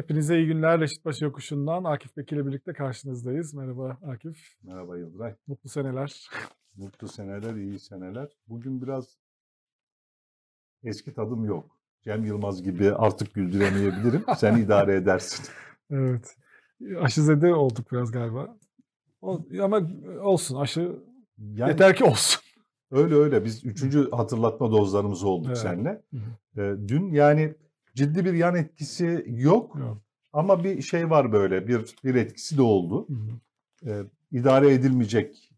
Hepinize iyi günler. Reşitbaşı Yokuşu'ndan Akif Bekir ile birlikte karşınızdayız. Merhaba Akif. Merhaba Yıldıray. Mutlu seneler. Mutlu seneler, iyi seneler. Bugün biraz eski tadım yok. Cem Yılmaz gibi artık güldüremeyebilirim. Sen idare edersin. Evet. Aşızede olduk biraz galiba. O, ama olsun aşı Yani yeter ki olsun. öyle öyle. Biz üçüncü hatırlatma dozlarımız olduk Evet. seninle. Ee, dün yani ciddi bir yan etkisi yok. Yok. Ama bir şey var böyle. Bir, bir etkisi de oldu. Hı hı. Ee, idare edilmeyecek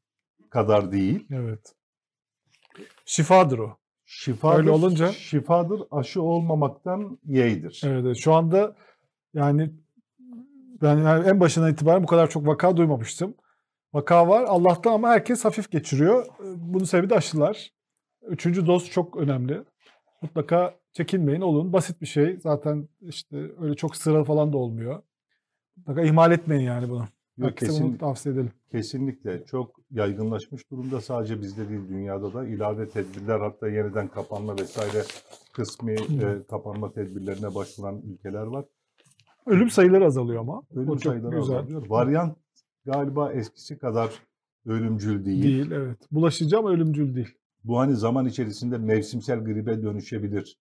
kadar değil. Evet. Şifadır o. Şifadır, Öyle olunca- şifadır aşı olmamaktan yeğdir. Evet, evet. Şu anda yani ben yani en başından itibaren bu kadar çok vaka duymamıştım. Vaka var Allah'tan ama herkes hafif geçiriyor. Bunun sebebi de aşılar. Üçüncü doz çok önemli. Mutlaka çekinmeyin olun. Basit bir şey. Zaten işte öyle çok sıra falan da olmuyor. Mutlaka ihmal etmeyin yani bunu. Yok, Herkese kesin- bunu tavsiye edelim. Kesinlikle çok yaygınlaşmış durumda sadece bizde değil dünyada da ilave tedbirler hatta yeniden kapanma vesaire kısmi e, kapanma tedbirlerine başvuran ülkeler var. Ölüm sayıları azalıyor ama. Ölüm O sayıları güzel. azalıyor. Varyant galiba eskisi kadar ölümcül değil. Değil evet. Bulaşıcı ama ölümcül değil. Bu hani zaman içerisinde mevsimsel gribe dönüşebilir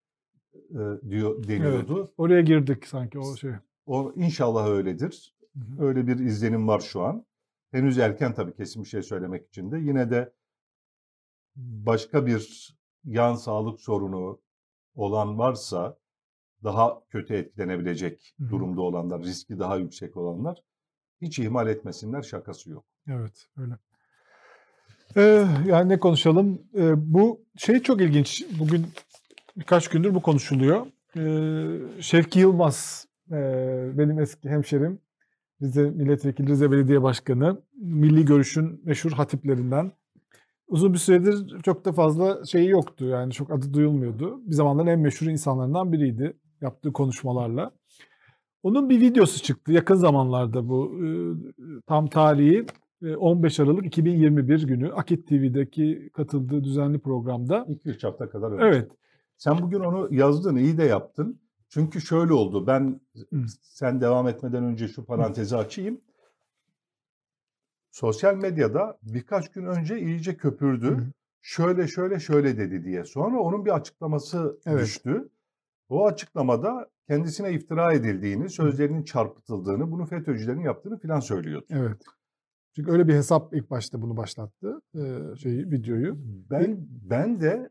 e, diyor deniyordu. Oraya girdik sanki o şey. O inşallah öyledir. Hı hı. Öyle bir izlenim var şu an. Henüz erken tabii kesin bir şey söylemek için de. Yine de başka bir yan sağlık sorunu olan varsa daha kötü etkilenebilecek Hı hı. durumda olanlar, riski daha yüksek olanlar hiç ihmal etmesinler şakası yok. Evet öyle. Ee, yani ne konuşalım? Ee, bu şey çok ilginç. Bugün birkaç gündür bu konuşuluyor. Ee, Şevki Yılmaz e, benim eski hemşerim. Rize Milletvekili, Rize Belediye Başkanı. Milli Görüş'ün meşhur hatiplerinden. Uzun bir süredir çok da fazla şeyi yoktu. Yani çok adı duyulmuyordu. Bir zamanların en meşhur insanlarından biriydi. Yaptığı konuşmalarla. Onun bir videosu çıktı yakın zamanlarda bu e, tam tarihi e, 15 Aralık 2021 günü Akit TV'deki katıldığı düzenli programda. 2-3 hafta kadar önce. Evet. Sen bugün onu yazdın, iyi de yaptın. Çünkü şöyle oldu. Ben Hı. sen devam etmeden önce şu parantezi açayım. Sosyal medyada birkaç gün önce iyice köpürdü. Hı. Şöyle şöyle şöyle dedi diye. Sonra onun bir açıklaması Evet. düştü. O açıklamada kendisine iftira edildiğini, sözlerinin çarpıtıldığını, bunu FETÖ'cülerin yaptığını filan söylüyordu. Evet. Çünkü öyle bir hesap ilk başta bunu başlattı. Şeyi videoyu. Ben ben de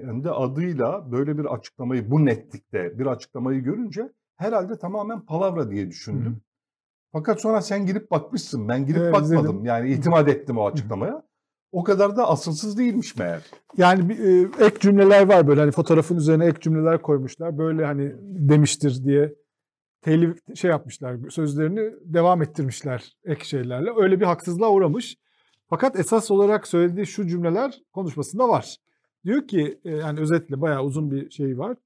kendi adıyla böyle bir açıklamayı bu netlikte bir açıklamayı görünce herhalde tamamen palavra diye düşündüm. Hı. Fakat sonra sen girip bakmışsın. Ben girip Evet, bakmadım. izledim. Yani itimat ettim o açıklamaya. O kadar da asılsız değilmiş meğer. Yani bir, e, ek cümleler var böyle hani fotoğrafın üzerine ek cümleler koymuşlar. Böyle hani demiştir diye telif şey yapmışlar. Sözlerini devam ettirmişler ek şeylerle. Öyle bir haksızlığa uğramış. Fakat esas olarak söylediği şu cümleler konuşmasında var. Diyor ki e, yani özetle bayağı uzun bir şey var.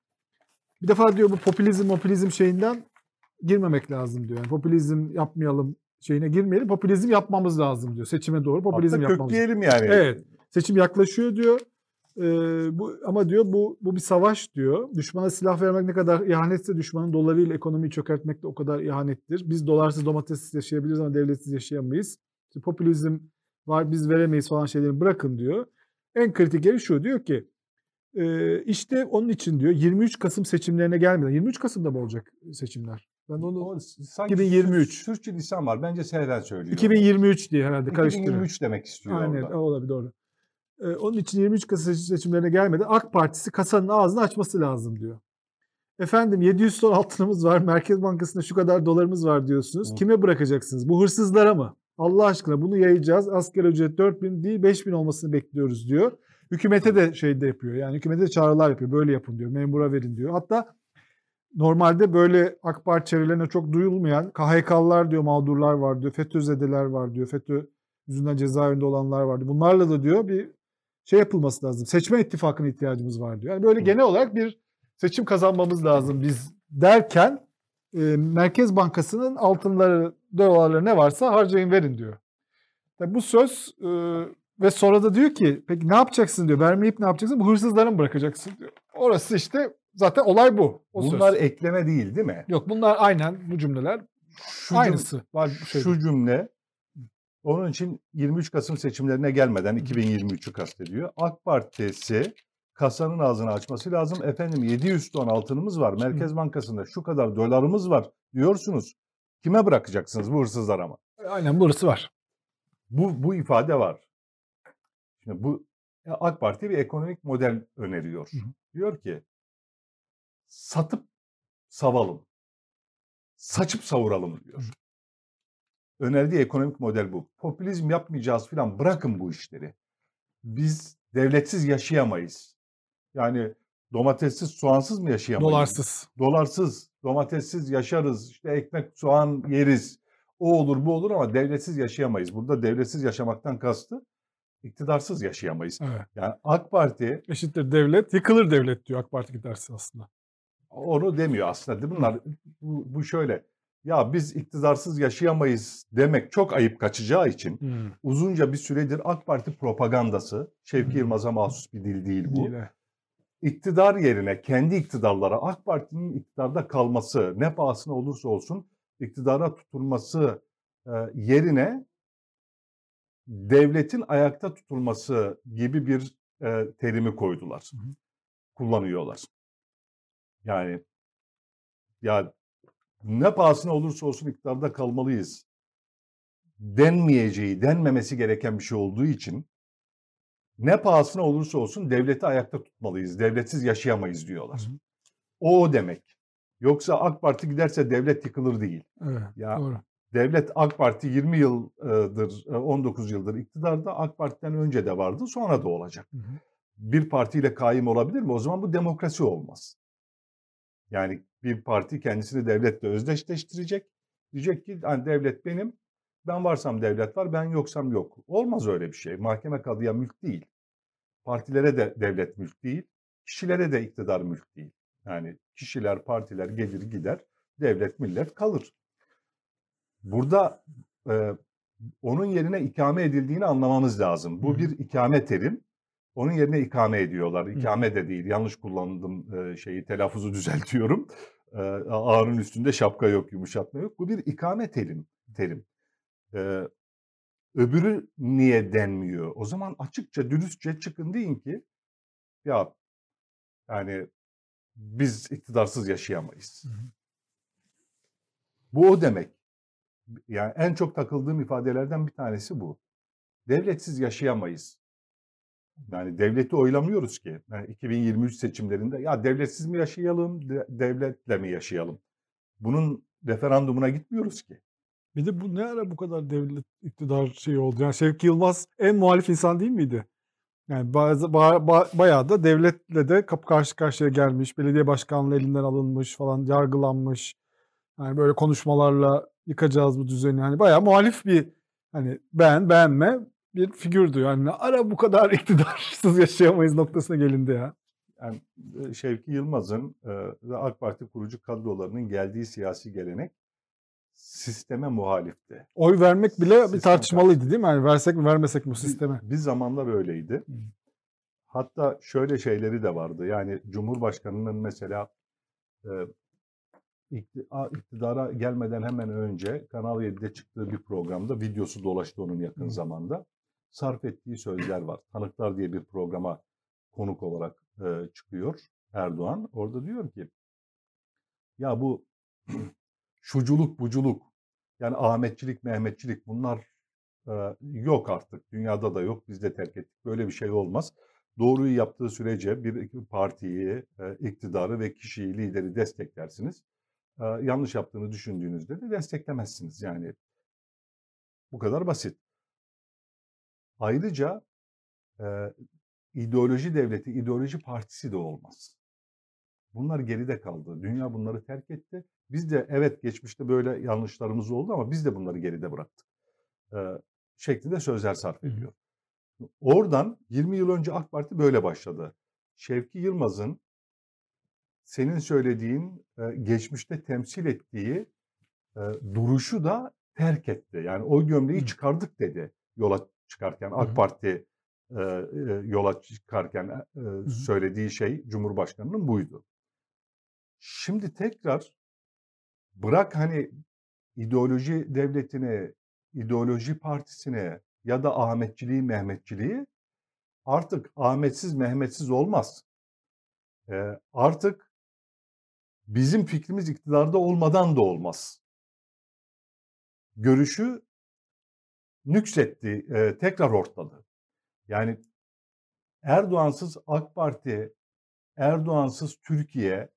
Bir defa diyor bu popülizm popülizm şeyinden girmemek lazım diyor. Yani popülizm yapmayalım şeyine girmeyelim. Popülizm yapmamız lazım diyor. Seçime doğru popülizm Hatta yapmamız kökleyelim yani. Evet. Seçim yaklaşıyor diyor. Ee, bu ama diyor bu bu bir savaş diyor. Düşmana silah vermek ne kadar ihanetse düşmanın dolarıyla ekonomiyi çökertmek de o kadar ihanettir. Biz dolarsız domatessiz yaşayabiliriz ama devletsiz yaşayamayız. İşte popülizm var biz veremeyiz falan şeyleri bırakın diyor. En kritik yeri şu diyor ki e, işte onun için diyor 23 Kasım seçimlerine gelmeden 23 Kasım'da mı olacak seçimler? Ben onu O sanki 2023. Sür, sürçülisan var. Bence seyren söylüyor. 2023 diye herhalde karıştırıyor. 2023 demek istiyor Aynen orada. olabilir doğru. Ee, onun için 23 Kasım seçimlerine gelmeden AK Partisi kasanın ağzını açması lazım diyor. Efendim 700 ton altınımız var. Merkez Bankası'nda şu kadar dolarımız var diyorsunuz. Hı. Kime bırakacaksınız? Bu hırsızlara mı? Allah aşkına bunu yayacağız. Asgari ücret 4000 değil 5000 olmasını bekliyoruz diyor. Hükümete de şey de yapıyor. Yani hükümete de çağrılar yapıyor. Böyle yapın diyor. Memura verin diyor. Hatta normalde böyle AK Parti çevrelerine çok duyulmayan KHK'lılar diyor mağdurlar var diyor. FETÖ'zedeler var diyor. FETÖ yüzünden cezaevinde olanlar vardı. Bunlarla da diyor bir şey yapılması lazım. Seçmen ittifakına ihtiyacımız var diyor. Yani böyle genel olarak bir seçim kazanmamız lazım biz derken e, Merkez Bankası'nın altınları, dolarları ne varsa harcayın verin diyor. Tabii bu söz e, ve sonra da diyor ki peki ne yapacaksın diyor. Vermeyip ne yapacaksın? Bu hırsızlara mı bırakacaksın diyor. Orası işte Zaten olay bu. O Bunlar söz. ekleme değil değil mi? Yok bunlar aynen bu cümleler Şu aynısı. Var bir şey. Şu cümle onun için 23 Kasım seçimlerine gelmeden 2023'ü kastediyor. AK Partisi kasanın ağzını açması lazım. Efendim 700 ton altınımız var. Merkez Bankası'nda şu kadar dolarımız var diyorsunuz. Kime bırakacaksınız bu hırsızlara mı? Aynen burası var. Bu, bu ifade var. Şimdi bu ya AK Parti bir ekonomik model öneriyor. Hı hı. Diyor ki satıp savalım. Saçıp savuralım diyor. Önerdiği ekonomik model bu. Popülizm yapmayacağız filan bırakın bu işleri. Biz devletsiz yaşayamayız. Yani domatessiz, soğansız mı yaşayamayız? Dolarsız. Dolarsız, domatessiz yaşarız. İşte ekmek, soğan yeriz. O olur, bu olur ama devletsiz yaşayamayız. Burada devletsiz yaşamaktan kastı iktidarsız yaşayamayız. Evet. Yani AK Parti Eşittir devlet. Yıkılır devlet diyor AK Parti giderse aslında. onu demiyor aslında. Bunlar bu, bu şöyle. Ya biz iktidarsız yaşayamayız demek çok ayıp kaçacağı için Hmm. uzunca bir süredir AK Parti propagandası, Şevki Hı. Yılmaz'a mahsus bir dil değil bu. Değil. İktidar yerine kendi iktidarlara AK Parti'nin iktidarda kalması ne pahasına olursa olsun iktidara tutulması e, yerine devletin ayakta tutulması gibi bir e, terimi koydular. Hı hı. Kullanıyorlar. Yani ya ne pahasına olursa olsun iktidarda kalmalıyız denmeyeceği, denmemesi gereken bir şey olduğu için ne pahasına olursa olsun devleti ayakta tutmalıyız. Devletsiz yaşayamayız diyorlar. Hı hı. O o demek. Yoksa AK Parti giderse devlet yıkılır değil. Evet. Ya Doğru. devlet AK Parti 20 yıldır, e, 19 yıldır iktidarda. AK Parti'den önce de vardı, sonra da olacak. Hı hı. Bir partiyle kaim olabilir mi? O zaman bu demokrasi olmaz. Yani bir parti kendisini devletle özdeşleştirecek. Diyecek ki hani devlet benim, ben varsam devlet var, ben yoksam yok. Olmaz öyle bir şey. Mahkeme kadıya mülk değil. Partilere de devlet mülk değil, kişilere de iktidar mülk değil. Yani kişiler, partiler gelir gider, devlet millet kalır. Burada e, onun yerine ikame edildiğini anlamamız lazım. Bu bir ikame terim. Onun yerine ikame ediyorlar. İkame de değil. Yanlış kullandım e, şeyi telaffuzu düzeltiyorum. E, ağrın üstünde şapka yok, yumuşatma yok. Bu bir ikame terim. terim. E, öbürü niye denmiyor? O zaman açıkça, dürüstçe çıkın deyin ki ya yani biz iktidarsız yaşayamayız. Hı hı. Bu o demek. Yani en çok takıldığım ifadelerden bir tanesi bu. Devletsiz yaşayamayız. Yani devleti oylamıyoruz ki. Yani 2023 seçimlerinde ya devletsiz mi yaşayalım, de- devletle mi yaşayalım? Bunun referandumuna gitmiyoruz ki. Bir de bu ne ara bu kadar devlet iktidar şeyi oldu? Yani Şevki Yılmaz en muhalif insan değil miydi? Yani bazı ba- ba- bayağı da devletle de kapı karşı karşıya gelmiş, belediye başkanlığı elinden alınmış falan, yargılanmış. Yani böyle konuşmalarla yıkacağız bu düzeni. Yani bayağı muhalif bir hani beğen beğenme bir figürdü. Yani ne ara bu kadar iktidarsız yaşayamayız noktasına gelindi ya. Yani e, Şevki Yılmaz'ın e, ve AK Parti kurucu kadrolarının geldiği siyasi gelenek sisteme muhalifti. Oy vermek bile bir Sistem tartışmalıydı değil mi? Yani versek mi vermesek mi bu Bir- sisteme? Bir, zamanlar öyleydi. Hı. Hatta şöyle şeyleri de vardı. Yani Cumhurbaşkanı'nın mesela e, iktidara gelmeden hemen önce Kanal 7'de çıktığı bir programda videosu dolaştı onun yakın Hı. zamanda. Sarf ettiği sözler var. Tanıklar diye bir programa konuk olarak e, çıkıyor Erdoğan. Orada diyor ki ya bu şuculuk buculuk yani Ahmetçilik, Mehmetçilik bunlar e, yok artık. Dünyada da yok. Biz de terk ettik. Böyle bir şey olmaz. Doğruyu yaptığı sürece bir partiyi, e, iktidarı ve kişiyi, lideri desteklersiniz. E, yanlış yaptığını düşündüğünüzde de desteklemezsiniz. Yani bu kadar basit. Ayrıca e, ideoloji devleti, ideoloji partisi de olmaz. Bunlar geride kaldı. Dünya bunları terk etti. Biz de evet geçmişte böyle yanlışlarımız oldu ama biz de bunları geride bıraktık. E, şeklinde sözler sarf ediyor. Oradan 20 yıl önce AK Parti böyle başladı. Şevki Yılmaz'ın senin söylediğin e, geçmişte temsil ettiği e, duruşu da terk etti. Yani o gömleği Hı. çıkardık dedi yola çıkarken. AK. Parti e, yola çıkarken e, söylediği şey Cumhurbaşkanı'nın buydu. Şimdi tekrar bırak hani ideoloji devletine, ideoloji partisine ya da Ahmetçiliği, Mehmetçiliği artık Ahmetsiz, Mehmetsiz olmaz. Ee, artık bizim fikrimiz iktidarda olmadan da olmaz. Görüşü nüksetti, e, tekrar ortladı. Yani Erdoğansız AK Parti, Erdoğansız Türkiye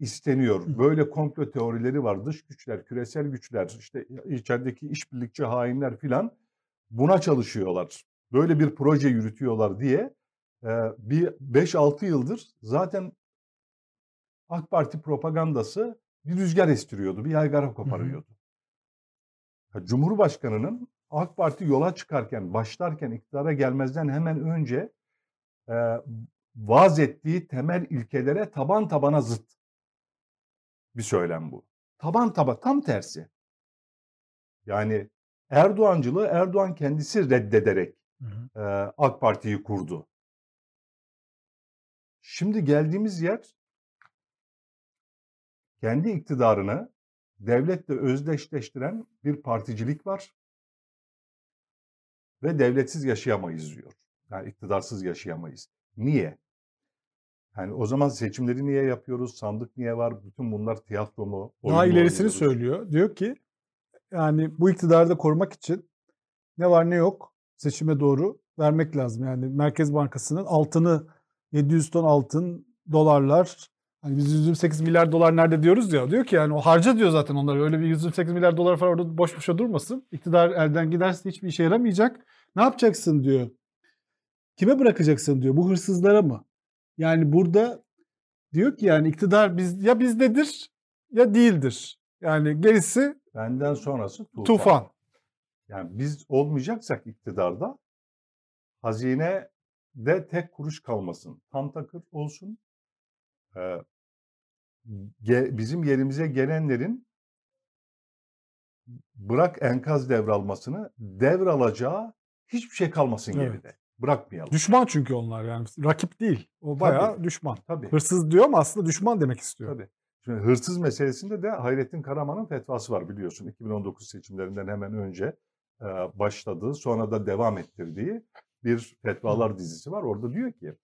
isteniyor. Böyle komplo teorileri var. Dış güçler, küresel güçler, işte içerideki işbirlikçi hainler filan buna çalışıyorlar. Böyle bir proje yürütüyorlar diye bir 5-6 yıldır zaten AK Parti propagandası bir rüzgar estiriyordu, bir yaygara koparıyordu. Cumhurbaşkanının AK Parti yola çıkarken, başlarken iktidara gelmezden hemen önce e, vaz ettiği temel ilkelere taban tabana zıt bir söylem bu. Taban taba tam tersi. Yani Erdoğancılığı Erdoğan kendisi reddederek hı hı. E, AK Parti'yi kurdu. Şimdi geldiğimiz yer kendi iktidarını devletle özdeşleştiren bir particilik var ve devletsiz yaşayamayız diyor. Yani iktidarsız yaşayamayız. Niye? Yani o zaman seçimleri niye yapıyoruz? Sandık niye var? Bütün bunlar tiyatro mu? Daha ilerisini oynuyoruz? söylüyor. Diyor ki yani bu iktidarı da korumak için ne var ne yok seçime doğru vermek lazım. Yani Merkez Bankası'nın altını 700 ton altın, dolarlar, hani biz 128 milyar dolar nerede diyoruz ya. Diyor ki yani o harca diyor zaten onları. Öyle bir 128 milyar dolar falan orada boş boşa durmasın. İktidar elden giderse hiçbir işe yaramayacak. Ne yapacaksın diyor. Kime bırakacaksın diyor. Bu hırsızlara mı? Yani burada diyor ki yani iktidar biz ya bizdedir ya değildir. Yani gerisi benden sonrası tufan. tufan. Yani biz olmayacaksak iktidarda hazine de tek kuruş kalmasın. Tam takır olsun. Ee, ge, bizim yerimize gelenlerin bırak enkaz devralmasını devralacağı hiçbir şey kalmasın evet. geride. Bırakmayalım. Düşman çünkü onlar yani. Rakip değil. O bayağı Tabii. düşman. Tabii. Hırsız diyor ama aslında düşman demek istiyor. Tabii. Şimdi hırsız meselesinde de Hayrettin Karaman'ın fetvası var biliyorsun. 2019 seçimlerinden hemen önce e, başladığı, sonra da devam ettirdiği bir fetvalar dizisi var. Orada diyor ki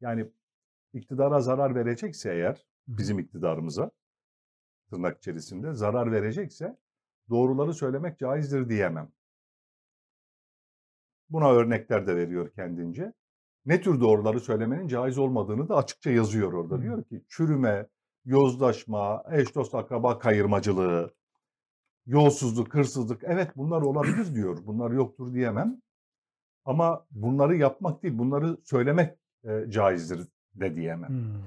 yani iktidara zarar verecekse eğer bizim iktidarımıza tırnak içerisinde zarar verecekse doğruları söylemek caizdir diyemem. Buna örnekler de veriyor kendince. Ne tür doğruları söylemenin caiz olmadığını da açıkça yazıyor orada. Diyor ki çürüme, yozlaşma, eş dost akraba kayırmacılığı, yolsuzluk, hırsızlık evet bunlar olabilir diyor. Bunlar yoktur diyemem. Ama bunları yapmak değil, bunları söylemek e, caizdir de diyemem. Hmm.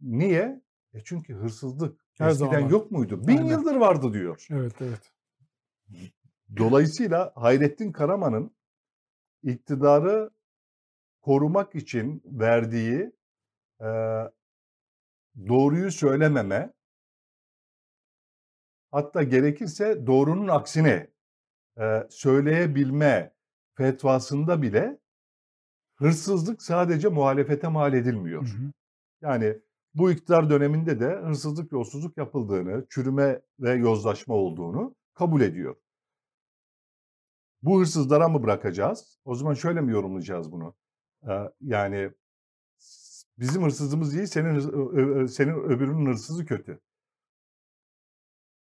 Niye? E çünkü hırsızlık Her eskiden zaman. yok muydu? Bin Aynen. yıldır vardı diyor. Evet, evet. Dolayısıyla Hayrettin Karaman'ın iktidarı korumak için verdiği e, doğruyu söylememe, hatta gerekirse doğrunun aksine e, söyleyebilme fetvasında bile hırsızlık sadece muhalefete mal edilmiyor. Hı hı. Yani bu iktidar döneminde de hırsızlık, yolsuzluk yapıldığını, çürüme ve yozlaşma olduğunu kabul ediyor. Bu hırsızlara mı bırakacağız? O zaman şöyle mi yorumlayacağız bunu? Ee, yani bizim hırsızımız iyi, senin senin öbürünün hırsızı kötü.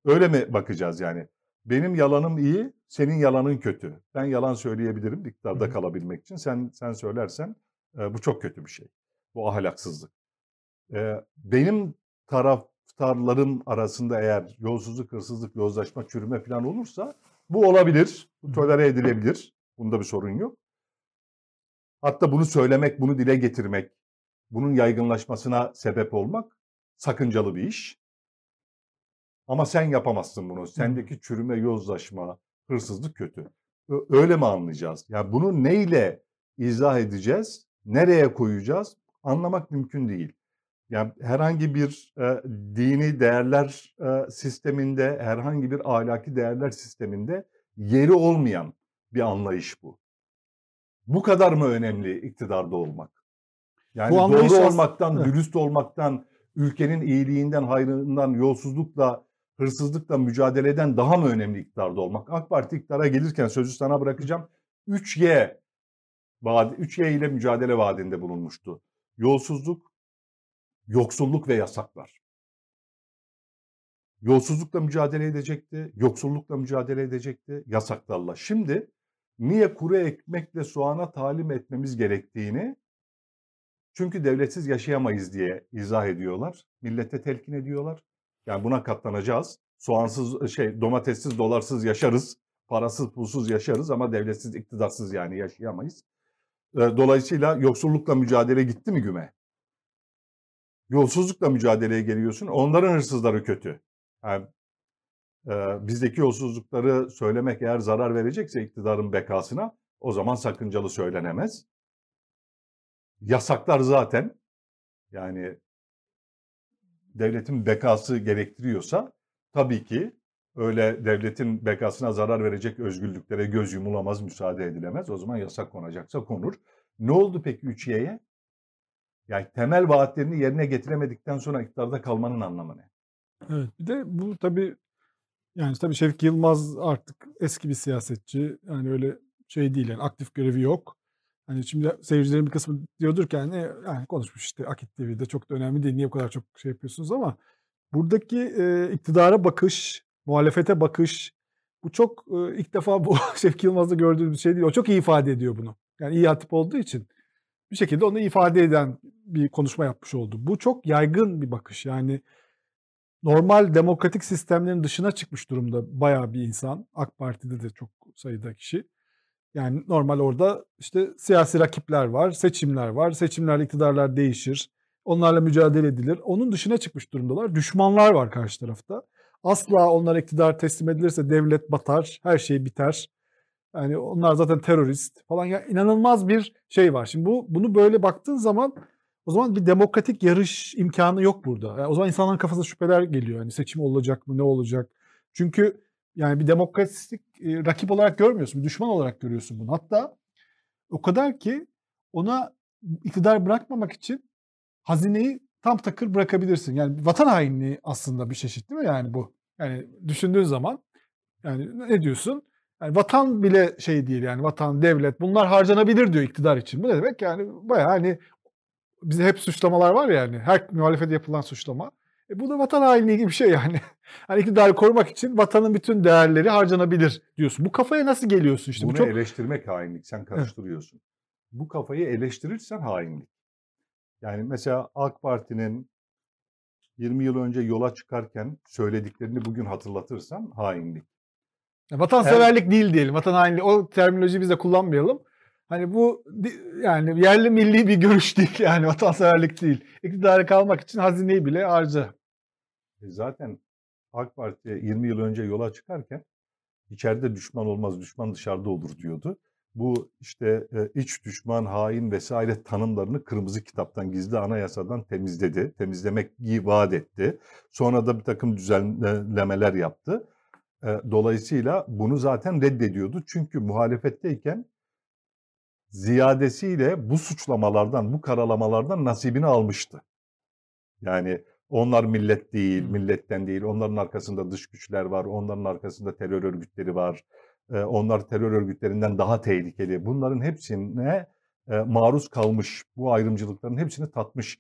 Öyle mi bakacağız yani? Benim yalanım iyi, senin yalanın kötü. Ben yalan söyleyebilirim iktidarda kalabilmek için. Sen sen söylersen e, bu çok kötü bir şey. Bu ahlaksızlık. E, benim taraftarlarım arasında eğer yolsuzluk, hırsızlık, yozlaşma, çürüme falan olursa bu olabilir. Bu tolere edilebilir. Bunda bir sorun yok. Hatta bunu söylemek, bunu dile getirmek, bunun yaygınlaşmasına sebep olmak sakıncalı bir iş. Ama sen yapamazsın bunu. Sendeki çürüme, yozlaşma, hırsızlık kötü. Öyle mi anlayacağız? Yani bunu neyle izah edeceğiz? Nereye koyacağız? Anlamak mümkün değil. Yani herhangi bir e, dini değerler e, sisteminde, herhangi bir ahlaki değerler sisteminde yeri olmayan bir anlayış bu. Bu kadar mı önemli iktidarda olmak? Yani bu doğru olmaktan, evet. dürüst olmaktan, ülkenin iyiliğinden, hayrından, yolsuzlukla, hırsızlıkla mücadeleden daha mı önemli iktidarda olmak? AK Parti iktidara gelirken sözü sana bırakacağım. 3Y vaadi, 3Y ile mücadele vaadinde bulunmuştu. Yolsuzluk, yoksulluk ve yasaklar. Yolsuzlukla mücadele edecekti, yoksullukla mücadele edecekti, yasaklarla. Şimdi niye kuru ekmekle soğana talim etmemiz gerektiğini çünkü devletsiz yaşayamayız diye izah ediyorlar. Millete telkin ediyorlar. Yani buna katlanacağız. Soğansız, şey, domatessiz, dolarsız yaşarız. Parasız, pulsuz yaşarız ama devletsiz, iktidarsız yani yaşayamayız. Dolayısıyla yoksullukla mücadele gitti mi güme? Yolsuzlukla mücadeleye geliyorsun. Onların hırsızları kötü. Yani, e, bizdeki yolsuzlukları söylemek eğer zarar verecekse iktidarın bekasına o zaman sakıncalı söylenemez. Yasaklar zaten yani devletin bekası gerektiriyorsa tabii ki öyle devletin bekasına zarar verecek özgürlüklere göz yumulamaz, müsaade edilemez. O zaman yasak konacaksa konur. Ne oldu peki 3Y'ye? Yani temel vaatlerini yerine getiremedikten sonra iktidarda kalmanın anlamı ne? Evet bir de bu tabii yani tabii Şevki Yılmaz artık eski bir siyasetçi. Yani öyle şey değil yani aktif görevi yok. Hani şimdi seyircilerin bir kısmı diyordur ki yani, yani konuşmuş işte Akit TV'de çok da önemli değil. Niye bu kadar çok şey yapıyorsunuz ama buradaki e, iktidara bakış, muhalefete bakış bu çok e, ilk defa bu Şevki Yılmaz'da gördüğümüz bir şey değil. O çok iyi ifade ediyor bunu. Yani iyi hatip olduğu için bir şekilde onu ifade eden bir konuşma yapmış oldu. Bu çok yaygın bir bakış. Yani normal demokratik sistemlerin dışına çıkmış durumda bayağı bir insan. AK Parti'de de çok sayıda kişi. Yani normal orada işte siyasi rakipler var, seçimler var. Seçimlerle iktidarlar değişir. Onlarla mücadele edilir. Onun dışına çıkmış durumdalar. Düşmanlar var karşı tarafta. Asla onlar iktidar teslim edilirse devlet batar, her şey biter. Yani onlar zaten terörist falan. Ya inanılmaz bir şey var. Şimdi bu bunu böyle baktığın zaman o zaman bir demokratik yarış imkanı yok burada. Yani o zaman insanların kafasına şüpheler geliyor. Yani seçim olacak mı, ne olacak? Çünkü yani bir demokratik e, rakip olarak görmüyorsun, bir düşman olarak görüyorsun bunu. Hatta o kadar ki ona iktidar bırakmamak için hazineyi tam takır bırakabilirsin. Yani vatan hainliği aslında bir çeşit değil mi yani bu? Yani düşündüğün zaman yani ne diyorsun? Yani vatan bile şey değil yani vatan, devlet bunlar harcanabilir diyor iktidar için. Bu ne demek? Yani bayağı hani bize hep suçlamalar var ya yani her muhalefete yapılan suçlama. E bu da vatan hainliği gibi bir şey yani. Hani iktidarı korumak için vatanın bütün değerleri harcanabilir diyorsun. Bu kafaya nasıl geliyorsun işte? Bunu bu çok... eleştirmek hainlik. Sen karıştırıyorsun. Bu kafayı eleştirirsen hainlik. Yani mesela AK Parti'nin 20 yıl önce yola çıkarken söylediklerini bugün hatırlatırsan hainlik. Vatanseverlik Her... değil diyelim. Vatan hainliği. O terminolojiyi biz de kullanmayalım. Hani bu yani yerli milli bir görüş değil yani vatanseverlik değil. İktidara kalmak için hazineyi bile harca. E zaten AK Parti 20 yıl önce yola çıkarken içeride düşman olmaz, düşman dışarıda olur diyordu. Bu işte e, iç düşman, hain vesaire tanımlarını kırmızı kitaptan, gizli anayasadan temizledi. Temizlemek vaat etti. Sonra da bir takım düzenlemeler yaptı. Dolayısıyla bunu zaten reddediyordu. Çünkü muhalefetteyken ziyadesiyle bu suçlamalardan, bu karalamalardan nasibini almıştı. Yani onlar millet değil, milletten değil. Onların arkasında dış güçler var, onların arkasında terör örgütleri var. Onlar terör örgütlerinden daha tehlikeli. Bunların hepsine maruz kalmış, bu ayrımcılıkların hepsini tatmış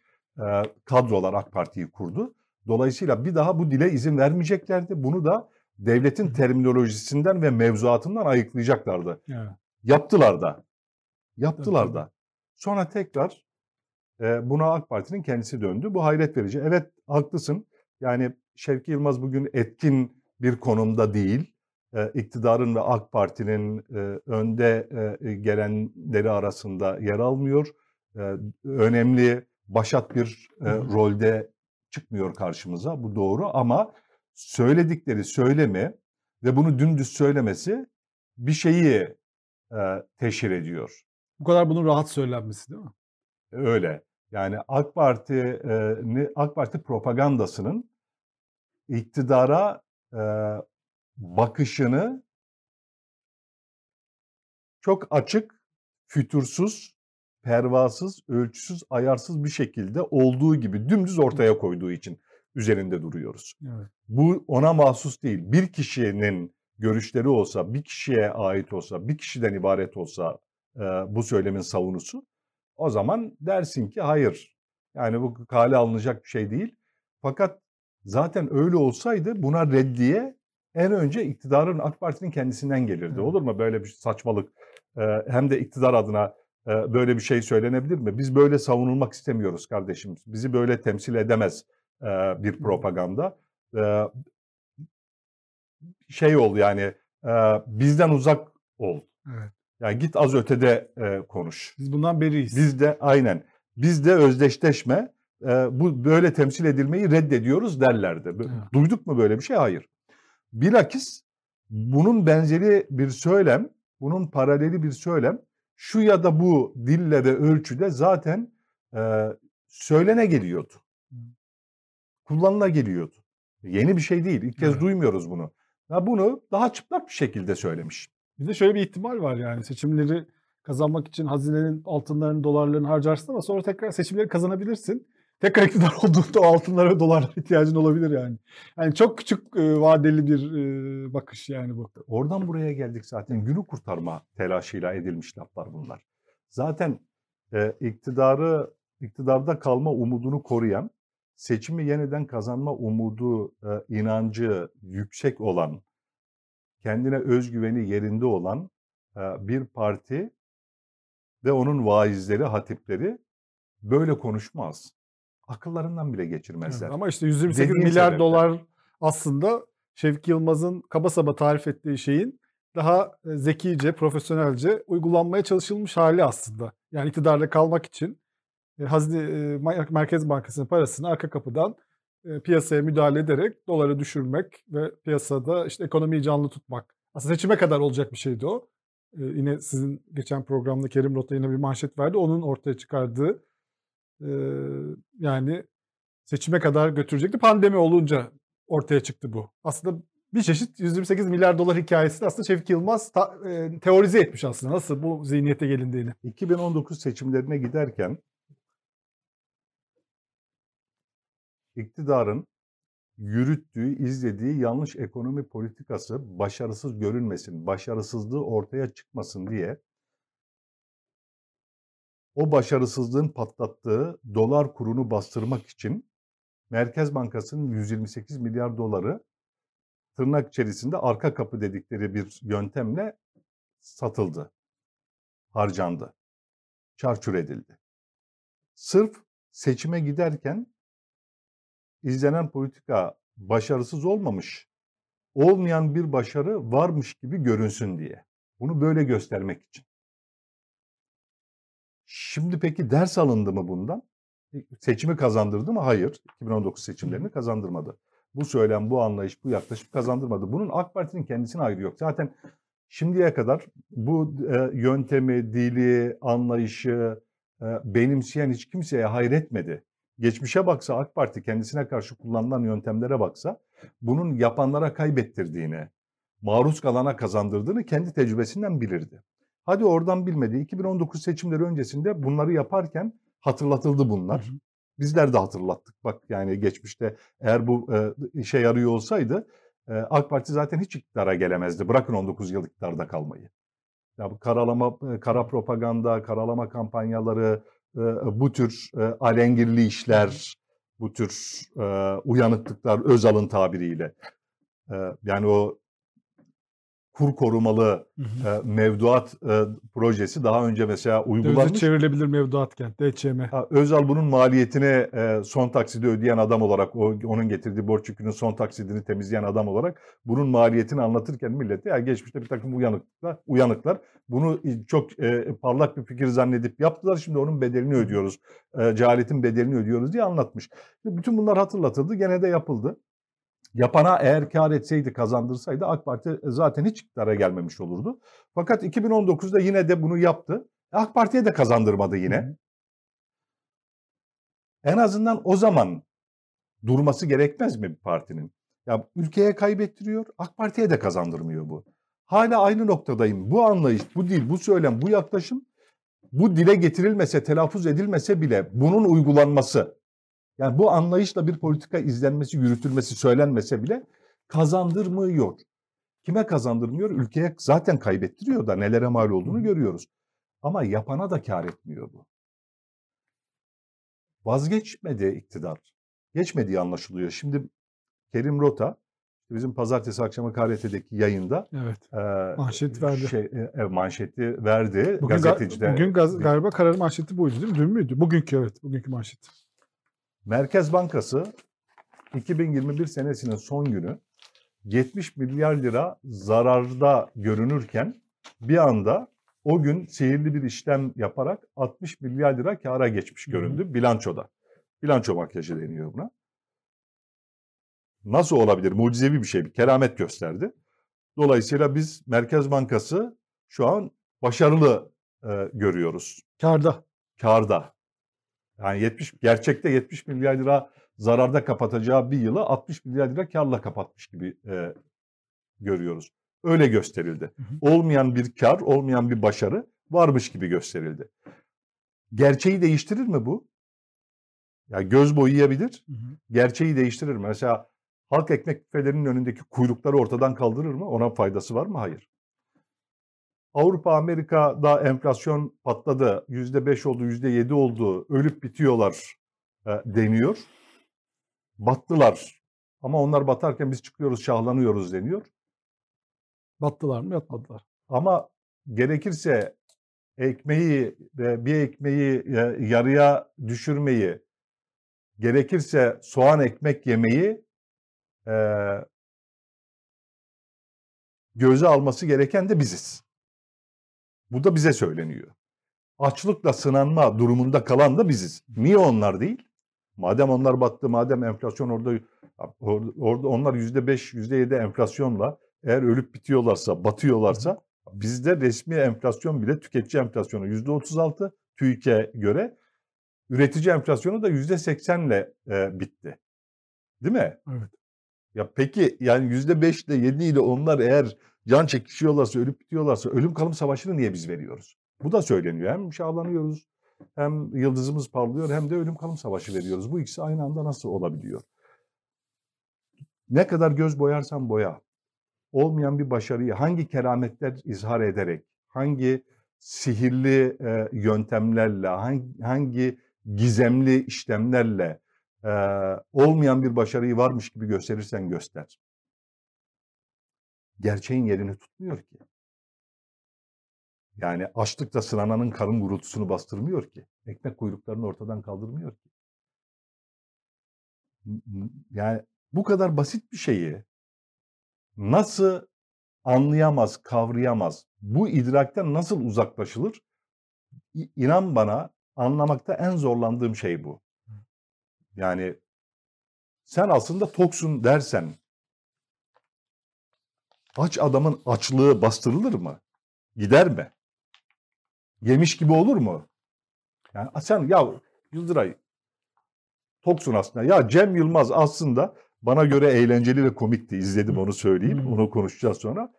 kadrolar AK Parti'yi kurdu. Dolayısıyla bir daha bu dile izin vermeyeceklerdi. Bunu da devletin terminolojisinden ve mevzuatından ayıklayacaklardı. Evet. Yaptılar da. Yaptılar da. Sonra tekrar e, buna AK Parti'nin kendisi döndü. Bu hayret verici. Evet haklısın. Yani Şevki Yılmaz bugün etkin bir konumda değil. E, iktidarın ve AK Parti'nin e, önde e, gelenleri arasında yer almıyor. E, önemli başat bir e, rolde çıkmıyor karşımıza. Bu doğru ama söyledikleri söylemi ve bunu dümdüz söylemesi bir şeyi e, teşhir ediyor. Bu kadar bunun rahat söylenmesi değil mi? Öyle. Yani AK Parti e, AK Parti propagandasının iktidara e, bakışını çok açık, fütursuz pervasız, ölçüsüz, ayarsız bir şekilde olduğu gibi dümdüz ortaya koyduğu için üzerinde duruyoruz. Evet. Bu ona mahsus değil. Bir kişinin görüşleri olsa, bir kişiye ait olsa, bir kişiden ibaret olsa e, bu söylemin savunusu o zaman dersin ki hayır. Yani bu kale alınacak bir şey değil. Fakat zaten öyle olsaydı buna reddiye en önce iktidarın AK Parti'nin kendisinden gelirdi. Evet. Olur mu böyle bir saçmalık? E, hem de iktidar adına e, böyle bir şey söylenebilir mi? Biz böyle savunulmak istemiyoruz kardeşim. Bizi böyle temsil edemez bir propaganda. Şey ol yani bizden uzak ol. Evet. Yani git az ötede konuş. Biz bundan beriyiz. Biz de aynen. Biz de özdeşleşme. bu böyle temsil edilmeyi reddediyoruz derlerdi. Evet. Duyduk mu böyle bir şey? Hayır. Bilakis bunun benzeri bir söylem, bunun paraleli bir söylem şu ya da bu dille ve ölçüde zaten e, söylene geliyordu. Kullanıla geliyordu. Yeni bir şey değil. İlk kez Evet. duymuyoruz bunu. Ya bunu daha çıplak bir şekilde söylemiş. Bir de şöyle bir ihtimal var yani seçimleri kazanmak için hazinenin altınlarını, dolarlarını harcarsın ama sonra tekrar seçimleri kazanabilirsin. Tekrar iktidar olduğunda o altınlara ve dolarlara ihtiyacın olabilir yani. Yani çok küçük e, vadeli bir e, bakış yani bu. Oradan buraya geldik zaten. Günü kurtarma telaşıyla edilmiş laflar bunlar. Zaten e, iktidarı iktidarda kalma umudunu koruyan, seçimi yeniden kazanma umudu, e, inancı yüksek olan, kendine özgüveni yerinde olan e, bir parti ve onun vaizleri, hatipleri böyle konuşmaz. Akıllarından bile geçirmezler. Evet, ama işte 128 Dediğin milyar sebepten. dolar aslında Şevki Yılmaz'ın kaba saba tarif ettiği şeyin daha e, zekice, profesyonelce uygulanmaya çalışılmış hali aslında. Yani iktidarda kalmak için Hazine Mer- Merkez Bankası'nın parasını arka kapıdan piyasaya müdahale ederek doları düşürmek ve piyasada işte ekonomiyi canlı tutmak. Aslında seçime kadar olacak bir şeydi o. Yine sizin geçen programda Kerim Rota yine bir manşet verdi. Onun ortaya çıkardığı yani seçime kadar götürecekti. Pandemi olunca ortaya çıktı bu. Aslında bir çeşit 128 milyar dolar hikayesini aslında Şevki Yılmaz ta- e, teorize etmiş aslında. Nasıl bu zihniyete gelindiğini. 2019 seçimlerine giderken iktidarın yürüttüğü, izlediği yanlış ekonomi politikası başarısız görünmesin, başarısızlığı ortaya çıkmasın diye o başarısızlığın patlattığı dolar kurunu bastırmak için Merkez Bankası'nın 128 milyar doları tırnak içerisinde arka kapı dedikleri bir yöntemle satıldı, harcandı, çarçur edildi. Sırf seçime giderken izlenen politika başarısız olmamış, olmayan bir başarı varmış gibi görünsün diye. Bunu böyle göstermek için. Şimdi peki ders alındı mı bundan? Seçimi kazandırdı mı? Hayır. 2019 seçimlerini kazandırmadı. Bu söylem, bu anlayış, bu yaklaşım kazandırmadı. Bunun AK Parti'nin kendisine ayrı yok. Zaten şimdiye kadar bu e, yöntemi, dili, anlayışı e, benimseyen hiç kimseye hayretmedi. Geçmişe baksa AK Parti kendisine karşı kullanılan yöntemlere baksa bunun yapanlara kaybettirdiğini, maruz kalana kazandırdığını kendi tecrübesinden bilirdi. Hadi oradan bilmedi. 2019 seçimleri öncesinde bunları yaparken hatırlatıldı bunlar. Hı hı. Bizler de hatırlattık. Bak yani geçmişte eğer bu e, işe yarıyor olsaydı e, AK Parti zaten hiç iktidara gelemezdi. Bırakın 19 yıl iktidarda kalmayı. Ya bu karalama, e, kara propaganda, karalama kampanyaları, bu tür alengirli işler, bu tür uyanıklıklar Özal'ın tabiriyle. Yani o kur korumalı Hı hı. e, mevduat e, projesi daha önce mesela Dövize uygulanmış. çevrilebilir mevduatken. DÇM. Ha, Özal bunun maliyetini e, son taksidi ödeyen adam olarak, o, onun getirdiği borç yükünün son taksidini temizleyen adam olarak bunun maliyetini anlatırken millete ya geçmişte bir takım uyanıklar, uyanıklar bunu çok e, parlak bir fikir zannedip yaptılar. Şimdi onun bedelini ödüyoruz, e, cehaletin bedelini ödüyoruz diye anlatmış. Bütün bunlar hatırlatıldı, gene de yapıldı. Yapana eğer kar etseydi, kazandırsaydı AK Parti zaten hiç iktidara gelmemiş olurdu. Fakat 2019'da yine de bunu yaptı. AK Parti'ye de kazandırmadı yine. En azından o zaman durması gerekmez mi bir partinin? Ya ülkeye kaybettiriyor, AK Parti'ye de kazandırmıyor bu. Hala aynı noktadayım. Bu anlayış, bu dil, bu söylem, bu yaklaşım bu dile getirilmese, telaffuz edilmese bile bunun uygulanması, yani bu anlayışla bir politika izlenmesi, yürütülmesi, söylenmese bile kazandırmıyor. Kime kazandırmıyor? Ülkeye zaten kaybettiriyor da nelere mal olduğunu görüyoruz. Ama yapana da kar etmiyor bu. Vazgeçmedi iktidar. Geçmediği anlaşılıyor. Şimdi Kerim Rota bizim pazartesi akşamı KRT'deki yayında Evet. e, Manşet verdi. Şey, e, manşeti verdi Bugün, ga- gazetecide. bugün gaz- galiba kararın manşeti buydu değil mi? Dün müydü? Bugünkü evet. Bugünkü manşet. Merkez Bankası 2021 senesinin son günü 70 milyar lira zararda görünürken bir anda o gün sihirli bir işlem yaparak 60 milyar lira kâra geçmiş hı. göründü bilançoda. Bilanço makyajı deniyor buna. Nasıl olabilir? Mucizevi bir şey, bir keramet gösterdi. Dolayısıyla biz Merkez Bankası şu an başarılı e, görüyoruz Karda. karda. Yani 70 gerçekte 70 milyar lira zararda kapatacağı bir yılı 60 milyar lira karla kapatmış gibi e, görüyoruz. Öyle gösterildi. Olmayan bir kar, olmayan bir başarı varmış gibi gösterildi. Gerçeği değiştirir mi bu? Ya göz boyayabilir, gerçeği değiştirir mi? Mesela halk ekmek büfelerinin önündeki kuyrukları ortadan kaldırır mı? Ona faydası var mı? Hayır. Avrupa, Amerika'da enflasyon patladı. %5 oldu, %7 oldu. Ölüp bitiyorlar e, deniyor. Battılar. Ama onlar batarken biz çıkıyoruz, şahlanıyoruz deniyor. Battılar mı? Yatmadılar. Ama gerekirse ekmeği ve bir ekmeği e, yarıya düşürmeyi, gerekirse soğan ekmek yemeyi e, göze alması gereken de biziz. Bu da bize söyleniyor. Açlıkla sınanma durumunda kalan da biziz. Niye onlar değil? Madem onlar battı, madem enflasyon orada orada, onlar yüzde beş, yüzde yedi enflasyonla eğer ölüp bitiyorlarsa, batıyorlarsa bizde resmi enflasyon bile tüketici enflasyonu yüzde otuz altı TÜİK'e göre üretici enflasyonu da yüzde seksenle e, bitti. Değil mi? Evet. Ya peki yani yüzde beş ile yedi ile onlar eğer can çekişiyorlarsa, ölüp bitiyorlarsa ölüm kalım savaşını niye biz veriyoruz? Bu da söyleniyor. Hem şahlanıyoruz, hem yıldızımız parlıyor, hem de ölüm kalım savaşı veriyoruz. Bu ikisi aynı anda nasıl olabiliyor? Ne kadar göz boyarsan boya, olmayan bir başarıyı hangi kerametler izhar ederek, hangi sihirli e, yöntemlerle, hangi, hangi gizemli işlemlerle e, olmayan bir başarıyı varmış gibi gösterirsen göster. Gerçeğin yerini tutmuyor ki. Yani açlıkla sınananın karın gurultusunu bastırmıyor ki. Ekmek kuyruklarını ortadan kaldırmıyor ki. Yani bu kadar basit bir şeyi nasıl anlayamaz, kavrayamaz? Bu idrakten nasıl uzaklaşılır? İnan bana anlamakta en zorlandığım şey bu. Yani sen aslında toksun dersen aç adamın açlığı bastırılır mı? Gider mi? Yemiş gibi olur mu? Yani sen ya Yıldıray toksun aslında. Ya Cem Yılmaz aslında bana göre eğlenceli ve komikti. İzledim onu söyleyeyim. Hmm. Onu konuşacağız sonra.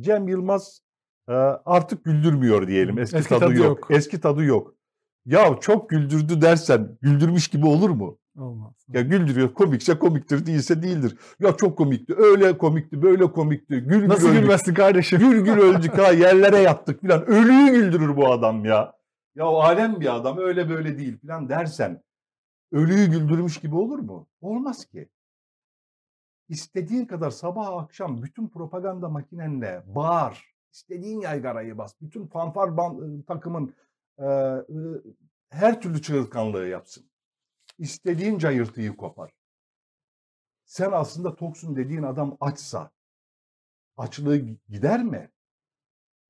Cem Yılmaz e, artık güldürmüyor diyelim. Eski, Eski tadı, tadı yok. yok. Eski tadı yok. Ya çok güldürdü dersen güldürmüş gibi olur mu? Olmaz. Ya güldürüyor. Komikse komiktir, değilse değildir. Ya çok komikti. Öyle komikti, böyle komikti. Gül gül Nasıl öldük. gülmezsin kardeşim? Gül gül öldük ha yerlere yattık filan. Ölüyü güldürür bu adam ya. Ya o alem bir adam öyle böyle değil filan dersen ölüyü güldürmüş gibi olur mu? Olmaz ki. İstediğin kadar sabah akşam bütün propaganda makinenle bağır. İstediğin yaygarayı bas. Bütün fanfar ban- takımın e, e, her türlü çığırtkanlığı yapsın. İstediğin cayırtıyı kopar. Sen aslında toksun dediğin adam açsa açlığı gider mi?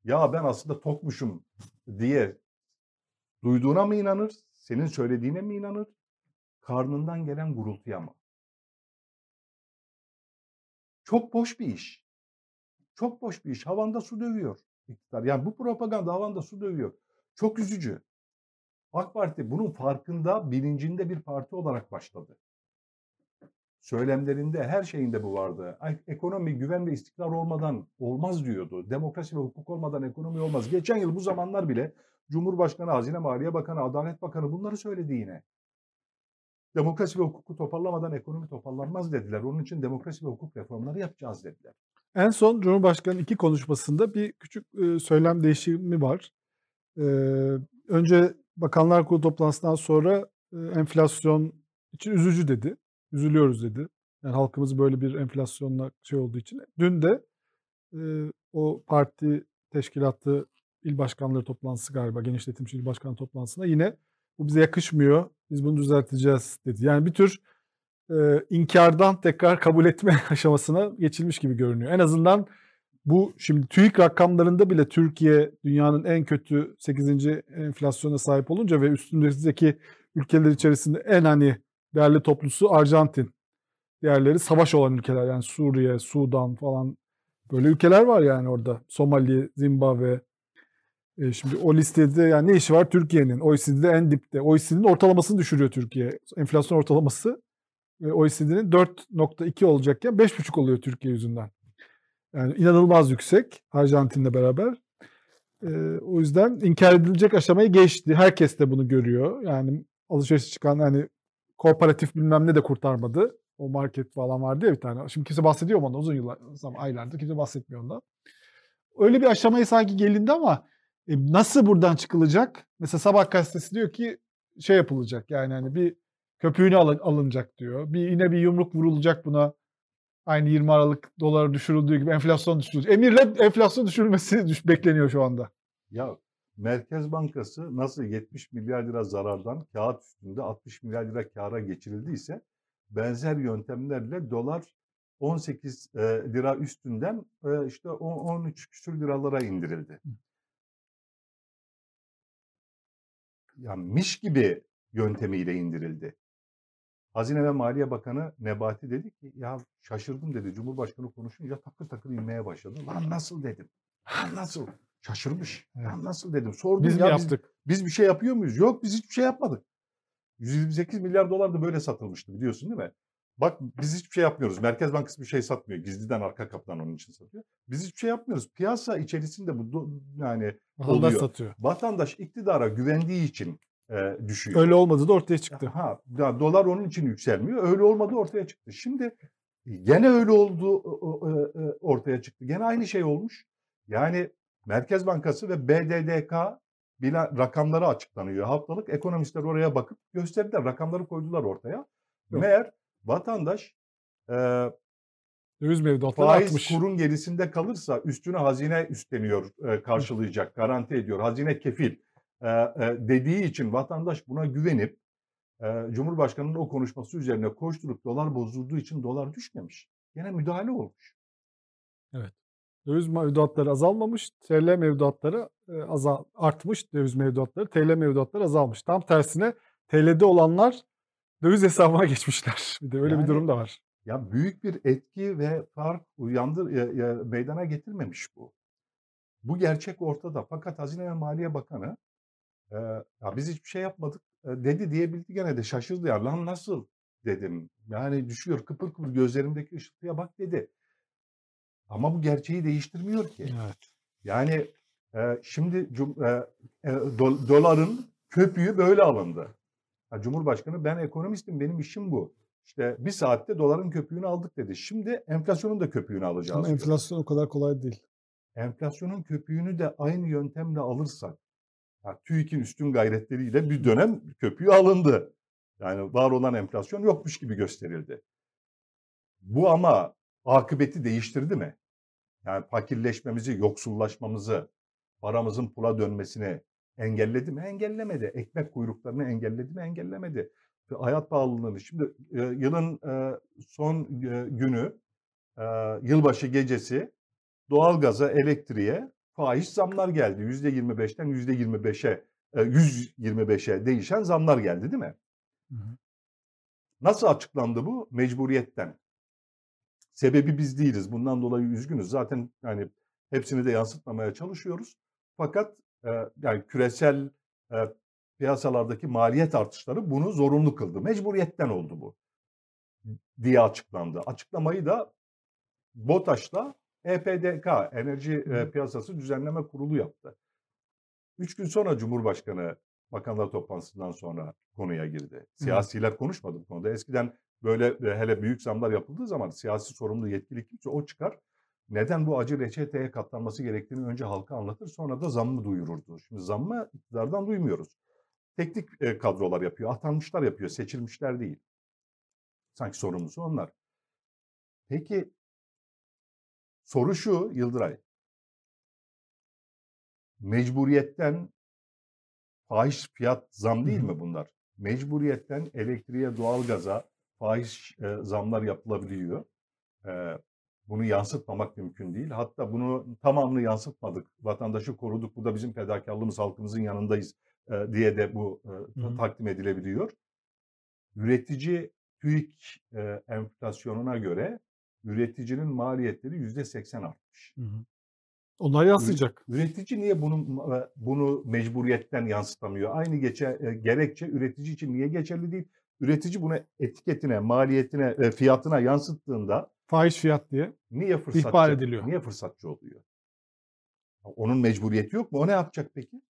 Ya ben aslında tokmuşum diye duyduğuna mı inanır? Senin söylediğine mi inanır? Karnından gelen gurultuya mı? Çok boş bir iş. Çok boş bir iş. Havanda su dövüyor iktidar. Yani bu propaganda havanda su dövüyor. Çok üzücü. AK Parti bunun farkında, bilincinde bir parti olarak başladı. Söylemlerinde, her şeyinde bu vardı. Ekonomi, güven ve istikrar olmadan olmaz diyordu. Demokrasi ve hukuk olmadan ekonomi olmaz. Geçen yıl bu zamanlar bile Cumhurbaşkanı, Hazine Maliye Bakanı, Adalet Bakanı bunları söyledi yine. Demokrasi ve hukuku toparlamadan ekonomi toparlanmaz dediler. Onun için demokrasi ve hukuk reformları yapacağız dediler. En son Cumhurbaşkanı iki konuşmasında bir küçük söylem değişimi var. E, önce Bakanlar Kurulu toplantısından sonra enflasyon için üzücü dedi. Üzülüyoruz dedi. Yani halkımız böyle bir enflasyonla şey olduğu için. Dün de o parti teşkilatı il başkanları toplantısı galiba genişletilmiş il başkanı toplantısında yine bu bize yakışmıyor. Biz bunu düzelteceğiz dedi. Yani bir tür inkardan tekrar kabul etme aşamasına geçilmiş gibi görünüyor. En azından bu şimdi TÜİK rakamlarında bile Türkiye dünyanın en kötü 8. enflasyona sahip olunca ve üstündeki ülkeler içerisinde en hani değerli toplusu Arjantin. Diğerleri savaş olan ülkeler yani Suriye, Sudan falan böyle ülkeler var yani orada. Somali, Zimbabwe. E şimdi o listede yani ne işi var Türkiye'nin? OECD'de en dipte. OECD'nin ortalamasını düşürüyor Türkiye. Enflasyon ortalaması OECD'nin 4.2 olacakken 5.5 oluyor Türkiye yüzünden. Yani inanılmaz yüksek Arjantin'le beraber. Ee, o yüzden inkar edilecek aşamayı geçti. Herkes de bunu görüyor. Yani alışveriş çıkan hani kooperatif bilmem ne de kurtarmadı. O market falan vardı ya bir tane. Şimdi kimse bahsediyor mu ondan uzun yıllar, zaman, aylardır kimse bahsetmiyor ondan. Öyle bir aşamaya sanki gelindi ama e, nasıl buradan çıkılacak? Mesela Sabah gazetesi diyor ki şey yapılacak yani hani bir köpüğünü alınacak diyor. Bir yine bir yumruk vurulacak buna. Aynı 20 Aralık dolar düşürüldüğü gibi enflasyon düşürülecek. Emirle enflasyon düşürülmesi düş bekleniyor şu anda. Ya Merkez Bankası nasıl 70 milyar lira zarardan kağıt üstünde 60 milyar lira kâra geçirildiyse benzer yöntemlerle dolar 18 e, lira üstünden e, işte 13 küsür liralara indirildi. Yani miş gibi yöntemiyle indirildi. Hazine ve Maliye Bakanı Nebati dedi ki ya şaşırdım dedi. Cumhurbaşkanı konuşunca takır takır inmeye başladı. Lan nasıl dedim. Lan nasıl? Şaşırmış. Lan nasıl dedim. Sordum biz ya mi yaptık? Biz, biz bir şey yapıyor muyuz? Yok biz hiçbir şey yapmadık. 128 milyar dolar da böyle satılmıştı biliyorsun değil mi? Bak biz hiçbir şey yapmıyoruz. Merkez Bankası bir şey satmıyor. Gizliden arka kapıdan onun için satıyor. Biz hiçbir şey yapmıyoruz. Piyasa içerisinde bu yani Vatandaş oluyor. satıyor. Vatandaş iktidara güvendiği için e, düşüyor. Öyle olmadı da ortaya çıktı. Ha, ya dolar onun için yükselmiyor. Öyle olmadı ortaya çıktı. Şimdi gene öyle oldu e, ortaya çıktı. Gene aynı şey olmuş. Yani Merkez Bankası ve BDDK bilen rakamları açıklanıyor haftalık. Ekonomistler oraya bakıp gösterdiler. Rakamları koydular ortaya. Yok. Meğer vatandaş e, döviz mevduatları faiz artmış. kurun gerisinde kalırsa üstüne hazine üstleniyor, e, karşılayacak, garanti ediyor. Hazine kefil e, e, dediği için vatandaş buna güvenip Cumhurbaşkanı'nın o konuşması üzerine koşturup dolar bozulduğu için dolar düşmemiş. Yine müdahale olmuş. Evet. Döviz mevduatları azalmamış, TL mevduatları azal, artmış döviz mevduatları, TL mevduatları azalmış. Tam tersine TL'de olanlar döviz hesabına geçmişler. Bir de öyle yani, bir durum da var. Ya büyük bir etki ve fark uyandır ya, ya, meydana getirmemiş bu. Bu gerçek ortada. Fakat Hazine ve Maliye Bakanı e, ya biz hiçbir şey yapmadık e, dedi diyebildi gene de şaşırdı ya lan nasıl dedim. Yani düşüyor kıpır kıpır gözlerimdeki ışıltıya bak dedi. Ama bu gerçeği değiştirmiyor ki. Evet. Yani e, şimdi cum, e, e, do, doların köpüğü böyle alındı. Ya, Cumhurbaşkanı ben ekonomistim benim işim bu. İşte bir saatte doların köpüğünü aldık dedi. Şimdi enflasyonun da köpüğünü alacağız. Ama enflasyon o kadar kolay değil. Enflasyonun köpüğünü de aynı yöntemle alırsak, yani TÜİK'in üstün gayretleriyle bir dönem köpüğü alındı. Yani var olan enflasyon yokmuş gibi gösterildi. Bu ama akıbeti değiştirdi mi? Yani fakirleşmemizi, yoksullaşmamızı, paramızın pula dönmesini engelledi mi? Engellemedi. Ekmek kuyruklarını engelledi mi? Engellemedi. Hayat pahalılığını. Şimdi e, yılın e, son e, günü, e, yılbaşı gecesi doğalgaza, elektriğe faiz zamlar geldi. %25'ten %25'e, e, 125'e değişen zamlar geldi değil mi? Hı hı. Nasıl açıklandı bu? Mecburiyetten. Sebebi biz değiliz. Bundan dolayı üzgünüz. Zaten yani hepsini de yansıtmamaya çalışıyoruz. Fakat e, yani küresel e, piyasalardaki maliyet artışları bunu zorunlu kıldı. Mecburiyetten oldu bu diye açıklandı. Açıklamayı da BOTAŞ'la EPDK, Enerji e, Piyasası Düzenleme Kurulu yaptı. Üç gün sonra Cumhurbaşkanı bakanlar toplantısından sonra konuya girdi. Siyasiler konuşmadı bu konuda. Eskiden böyle e, hele büyük zamlar yapıldığı zaman siyasi sorumlu yetkili kimse o çıkar. Neden bu acı reçeteye katlanması gerektiğini önce halka anlatır sonra da zammı duyururdu. Şimdi zammı iktidardan duymuyoruz. Teknik e, kadrolar yapıyor, atanmışlar yapıyor, seçilmişler değil. Sanki sorumlusu onlar. Peki soru şu Yıldıray. Mecburiyetten fahiş fiyat zam değil mi bunlar? Mecburiyetten elektriğe, doğalgaza fahiş e, zamlar yapılabiliyor. E, bunu yansıtmamak mümkün değil. Hatta bunu tamamını yansıtmadık. Vatandaşı koruduk. Bu da bizim fedakarlığımız, halkımızın yanındayız e, diye de bu e, takdim edilebiliyor. Üretici TÜİK e, enflasyonuna göre üreticinin maliyetleri yüzde seksen artmış. Hı hı. Onlar yansıyacak. Üretici niye bunu bunu mecburiyetten yansıtamıyor? Aynı geçe, e, gerekçe üretici için niye geçerli değil? Üretici bunu etiketine, maliyetine, e, fiyatına yansıttığında fahiş fiyat diye niye fırsatçı, ihbar ediliyor. Niye fırsatçı oluyor? Onun mecburiyeti yok mu? O ne yapacak peki?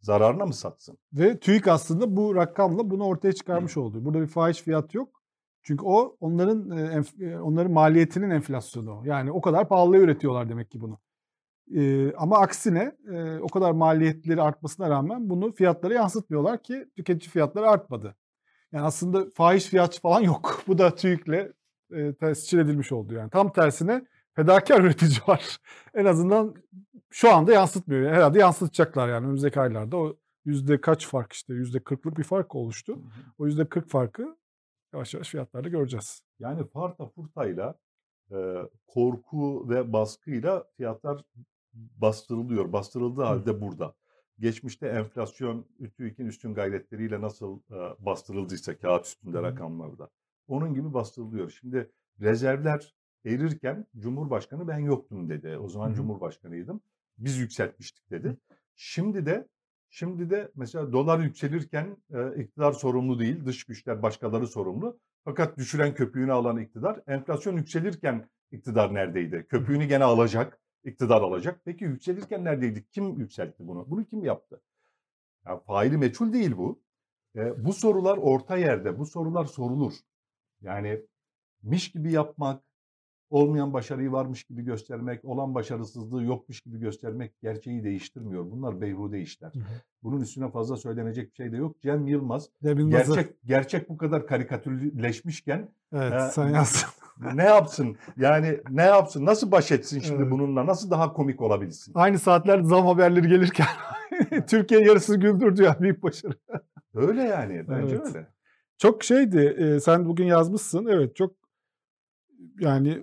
Zararına mı satsın? Ve TÜİK aslında bu rakamla bunu ortaya çıkarmış oldu. Burada bir fahiş fiyat yok. Çünkü o onların e, onların maliyetinin enflasyonu. Yani o kadar pahalıya üretiyorlar demek ki bunu. Ee, ama aksine e, o kadar maliyetleri artmasına rağmen bunu fiyatlara yansıtmıyorlar ki tüketici fiyatları artmadı. Yani aslında fahiş fiyat falan yok. Bu da TÜİK'le e, tescil edilmiş oldu yani. Tam tersine fedakar üretici var. en azından şu anda yansıtmıyor. Herhalde yansıtacaklar yani önümüzdeki aylarda. O yüzde kaç fark işte yüzde kırklık bir fark oluştu. O yüzde kırk farkı yavaş yavaş fiyatlarda göreceğiz. Yani farta furtayla e, korku ve baskıyla fiyatlar bastırılıyor. Bastırıldığı halde burada. Geçmişte enflasyon TÜİK'in üstün gayretleriyle nasıl e, bastırıldıysa kağıt üstünde rakamlarda. Onun gibi bastırılıyor. Şimdi rezervler erirken Cumhurbaşkanı ben yoktum dedi. O zaman Cumhurbaşkanıydım. Biz yükseltmiştik dedi. Şimdi de şimdi de mesela dolar yükselirken e, iktidar sorumlu değil, dış güçler başkaları sorumlu. Fakat düşüren köpüğünü alan iktidar, enflasyon yükselirken iktidar neredeydi? Köpüğünü gene alacak iktidar alacak. Peki yükselirken neredeydik? Kim yükseltti bunu? Bunu kim yaptı? Yani faili meçhul değil bu. E, bu sorular orta yerde. Bu sorular sorulur. Yani miş gibi yapmak, olmayan başarıyı varmış gibi göstermek, olan başarısızlığı yokmuş gibi göstermek gerçeği değiştirmiyor. Bunlar beyhude işler. Hı hı. Bunun üstüne fazla söylenecek bir şey de yok. Cem Yılmaz gerçek gerçek bu kadar karikatürleşmişken Evet, e, sen yazsın. ne yapsın? Yani ne yapsın? Nasıl baş etsin şimdi evet. bununla? Nasıl daha komik olabilsin? Aynı saatler zam haberleri gelirken Türkiye yarısı güldürdü ya büyük başarı. Öyle yani. Bence evet. öyle. Çok şeydi. E, sen bugün yazmışsın. Evet çok yani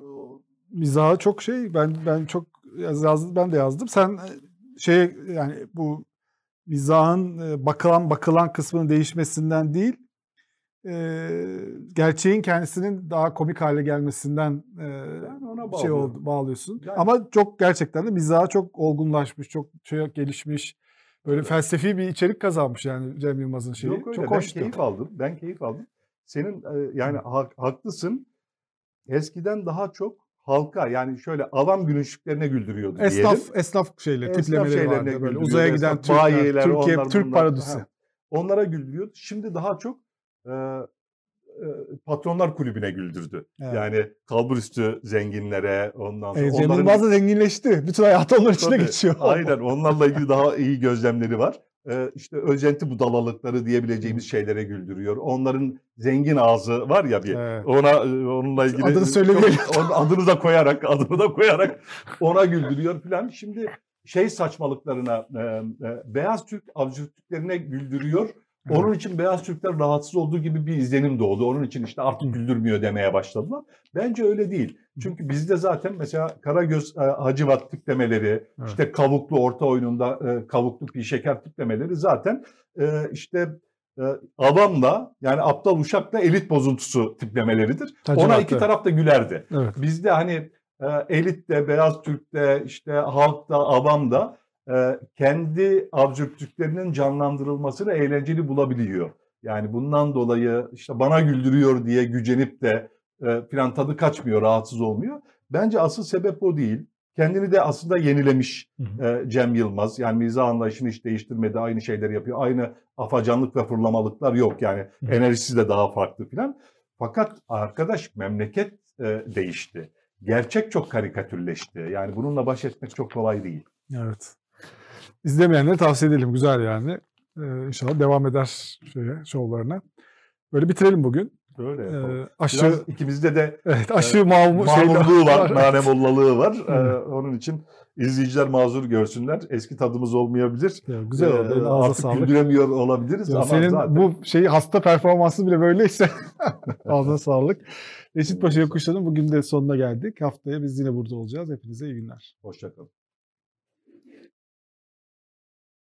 mizahı çok şey ben ben çok yazdım ben de yazdım. Sen şey yani bu mizahın bakılan bakılan kısmının değişmesinden değil gerçeğin kendisinin daha komik hale gelmesinden yani ona şey oldu bağlıyorsun. Yani. Ama çok gerçekten de mizahı çok olgunlaşmış, çok şey gelişmiş. Böyle evet. felsefi bir içerik kazanmış yani Cem Yılmaz'ın şeyi. Yok öyle. Çok ben hoştu. keyif aldım. Ben keyif aldım. Senin yani ha, haklısın. Eskiden daha çok halka yani şöyle avam gülünçlüklerine güldürüyordu esnaf, diyelim. Esnaf şeyleri, esnaf tiplemeleri vardı böyle uzaya giden Türkler, Türkiye, onlar, Türk paradisi. onlara güldürüyordu. Şimdi daha çok e, e, patronlar kulübüne güldürdü. Evet. Yani kalburüstü zenginlere ondan sonra. Evet, Cem Yılmaz da zenginleşti. Bütün hayatı onlar içine geçiyor. Aynen onlarla ilgili daha iyi gözlemleri var e, işte özenti budalalıkları diyebileceğimiz şeylere güldürüyor. Onların zengin ağzı var ya bir evet. ona onunla ilgili adını söylemeyelim. adını da koyarak adını da koyarak ona güldürüyor filan. Şimdi şey saçmalıklarına e, e, beyaz Türk absürtlüklerine güldürüyor. Onun için beyaz Türkler rahatsız olduğu gibi bir izlenim doğdu. Onun için işte artık güldürmüyor demeye başladılar. Bence öyle değil. Çünkü bizde zaten mesela Karagöz e, Hacivat tiplemeleri, evet. işte kavuklu orta oyununda e, kavuklu pi şeker tiplemeleri zaten e, işte e, avamla yani aptal uşakla elit bozuntusu tiplemeleridir. Hacivat, Ona iki taraf da gülerdi. Evet. Bizde hani e, elitte, beyaz Türk'te, işte halkta, avamda e, kendi absürtlüklerinin canlandırılmasını eğlenceli bulabiliyor. Yani bundan dolayı işte bana güldürüyor diye gücenip de e, filan tadı kaçmıyor, rahatsız olmuyor. Bence asıl sebep o değil. kendini de aslında yenilemiş e, Cem Yılmaz. Yani mizah anlayışını hiç değiştirmedi. Aynı şeyleri yapıyor. Aynı afacanlık ve fırlamalıklar yok yani. Enerjisi de daha farklı filan. Fakat arkadaş memleket e, değişti. Gerçek çok karikatürleşti. Yani bununla baş etmek çok kolay değil. Evet. İzlemeyenlere tavsiye edelim. Güzel yani. Ee, inşallah devam eder şeye, şovlarına. Böyle bitirelim bugün. Böyle yapalım. Ee, aşı, Biraz ikimizde de evet, aşı mağmu, mamurluğu var, şeyler- nane mollalığı var. Ee, onun için izleyiciler mazur görsünler. Eski tadımız olmayabilir. Ya, güzel oldu. Ee, artık sağlık. güldüremiyor olabiliriz Ya ama senin zaten bu şeyi hasta performansı bile böyleyse ağzına sağlık. Reşit Paşa. Yokuşlar'ın bugün de sonuna geldik. Haftaya biz yine burada olacağız. Hepinize iyi günler. hoşçakalın.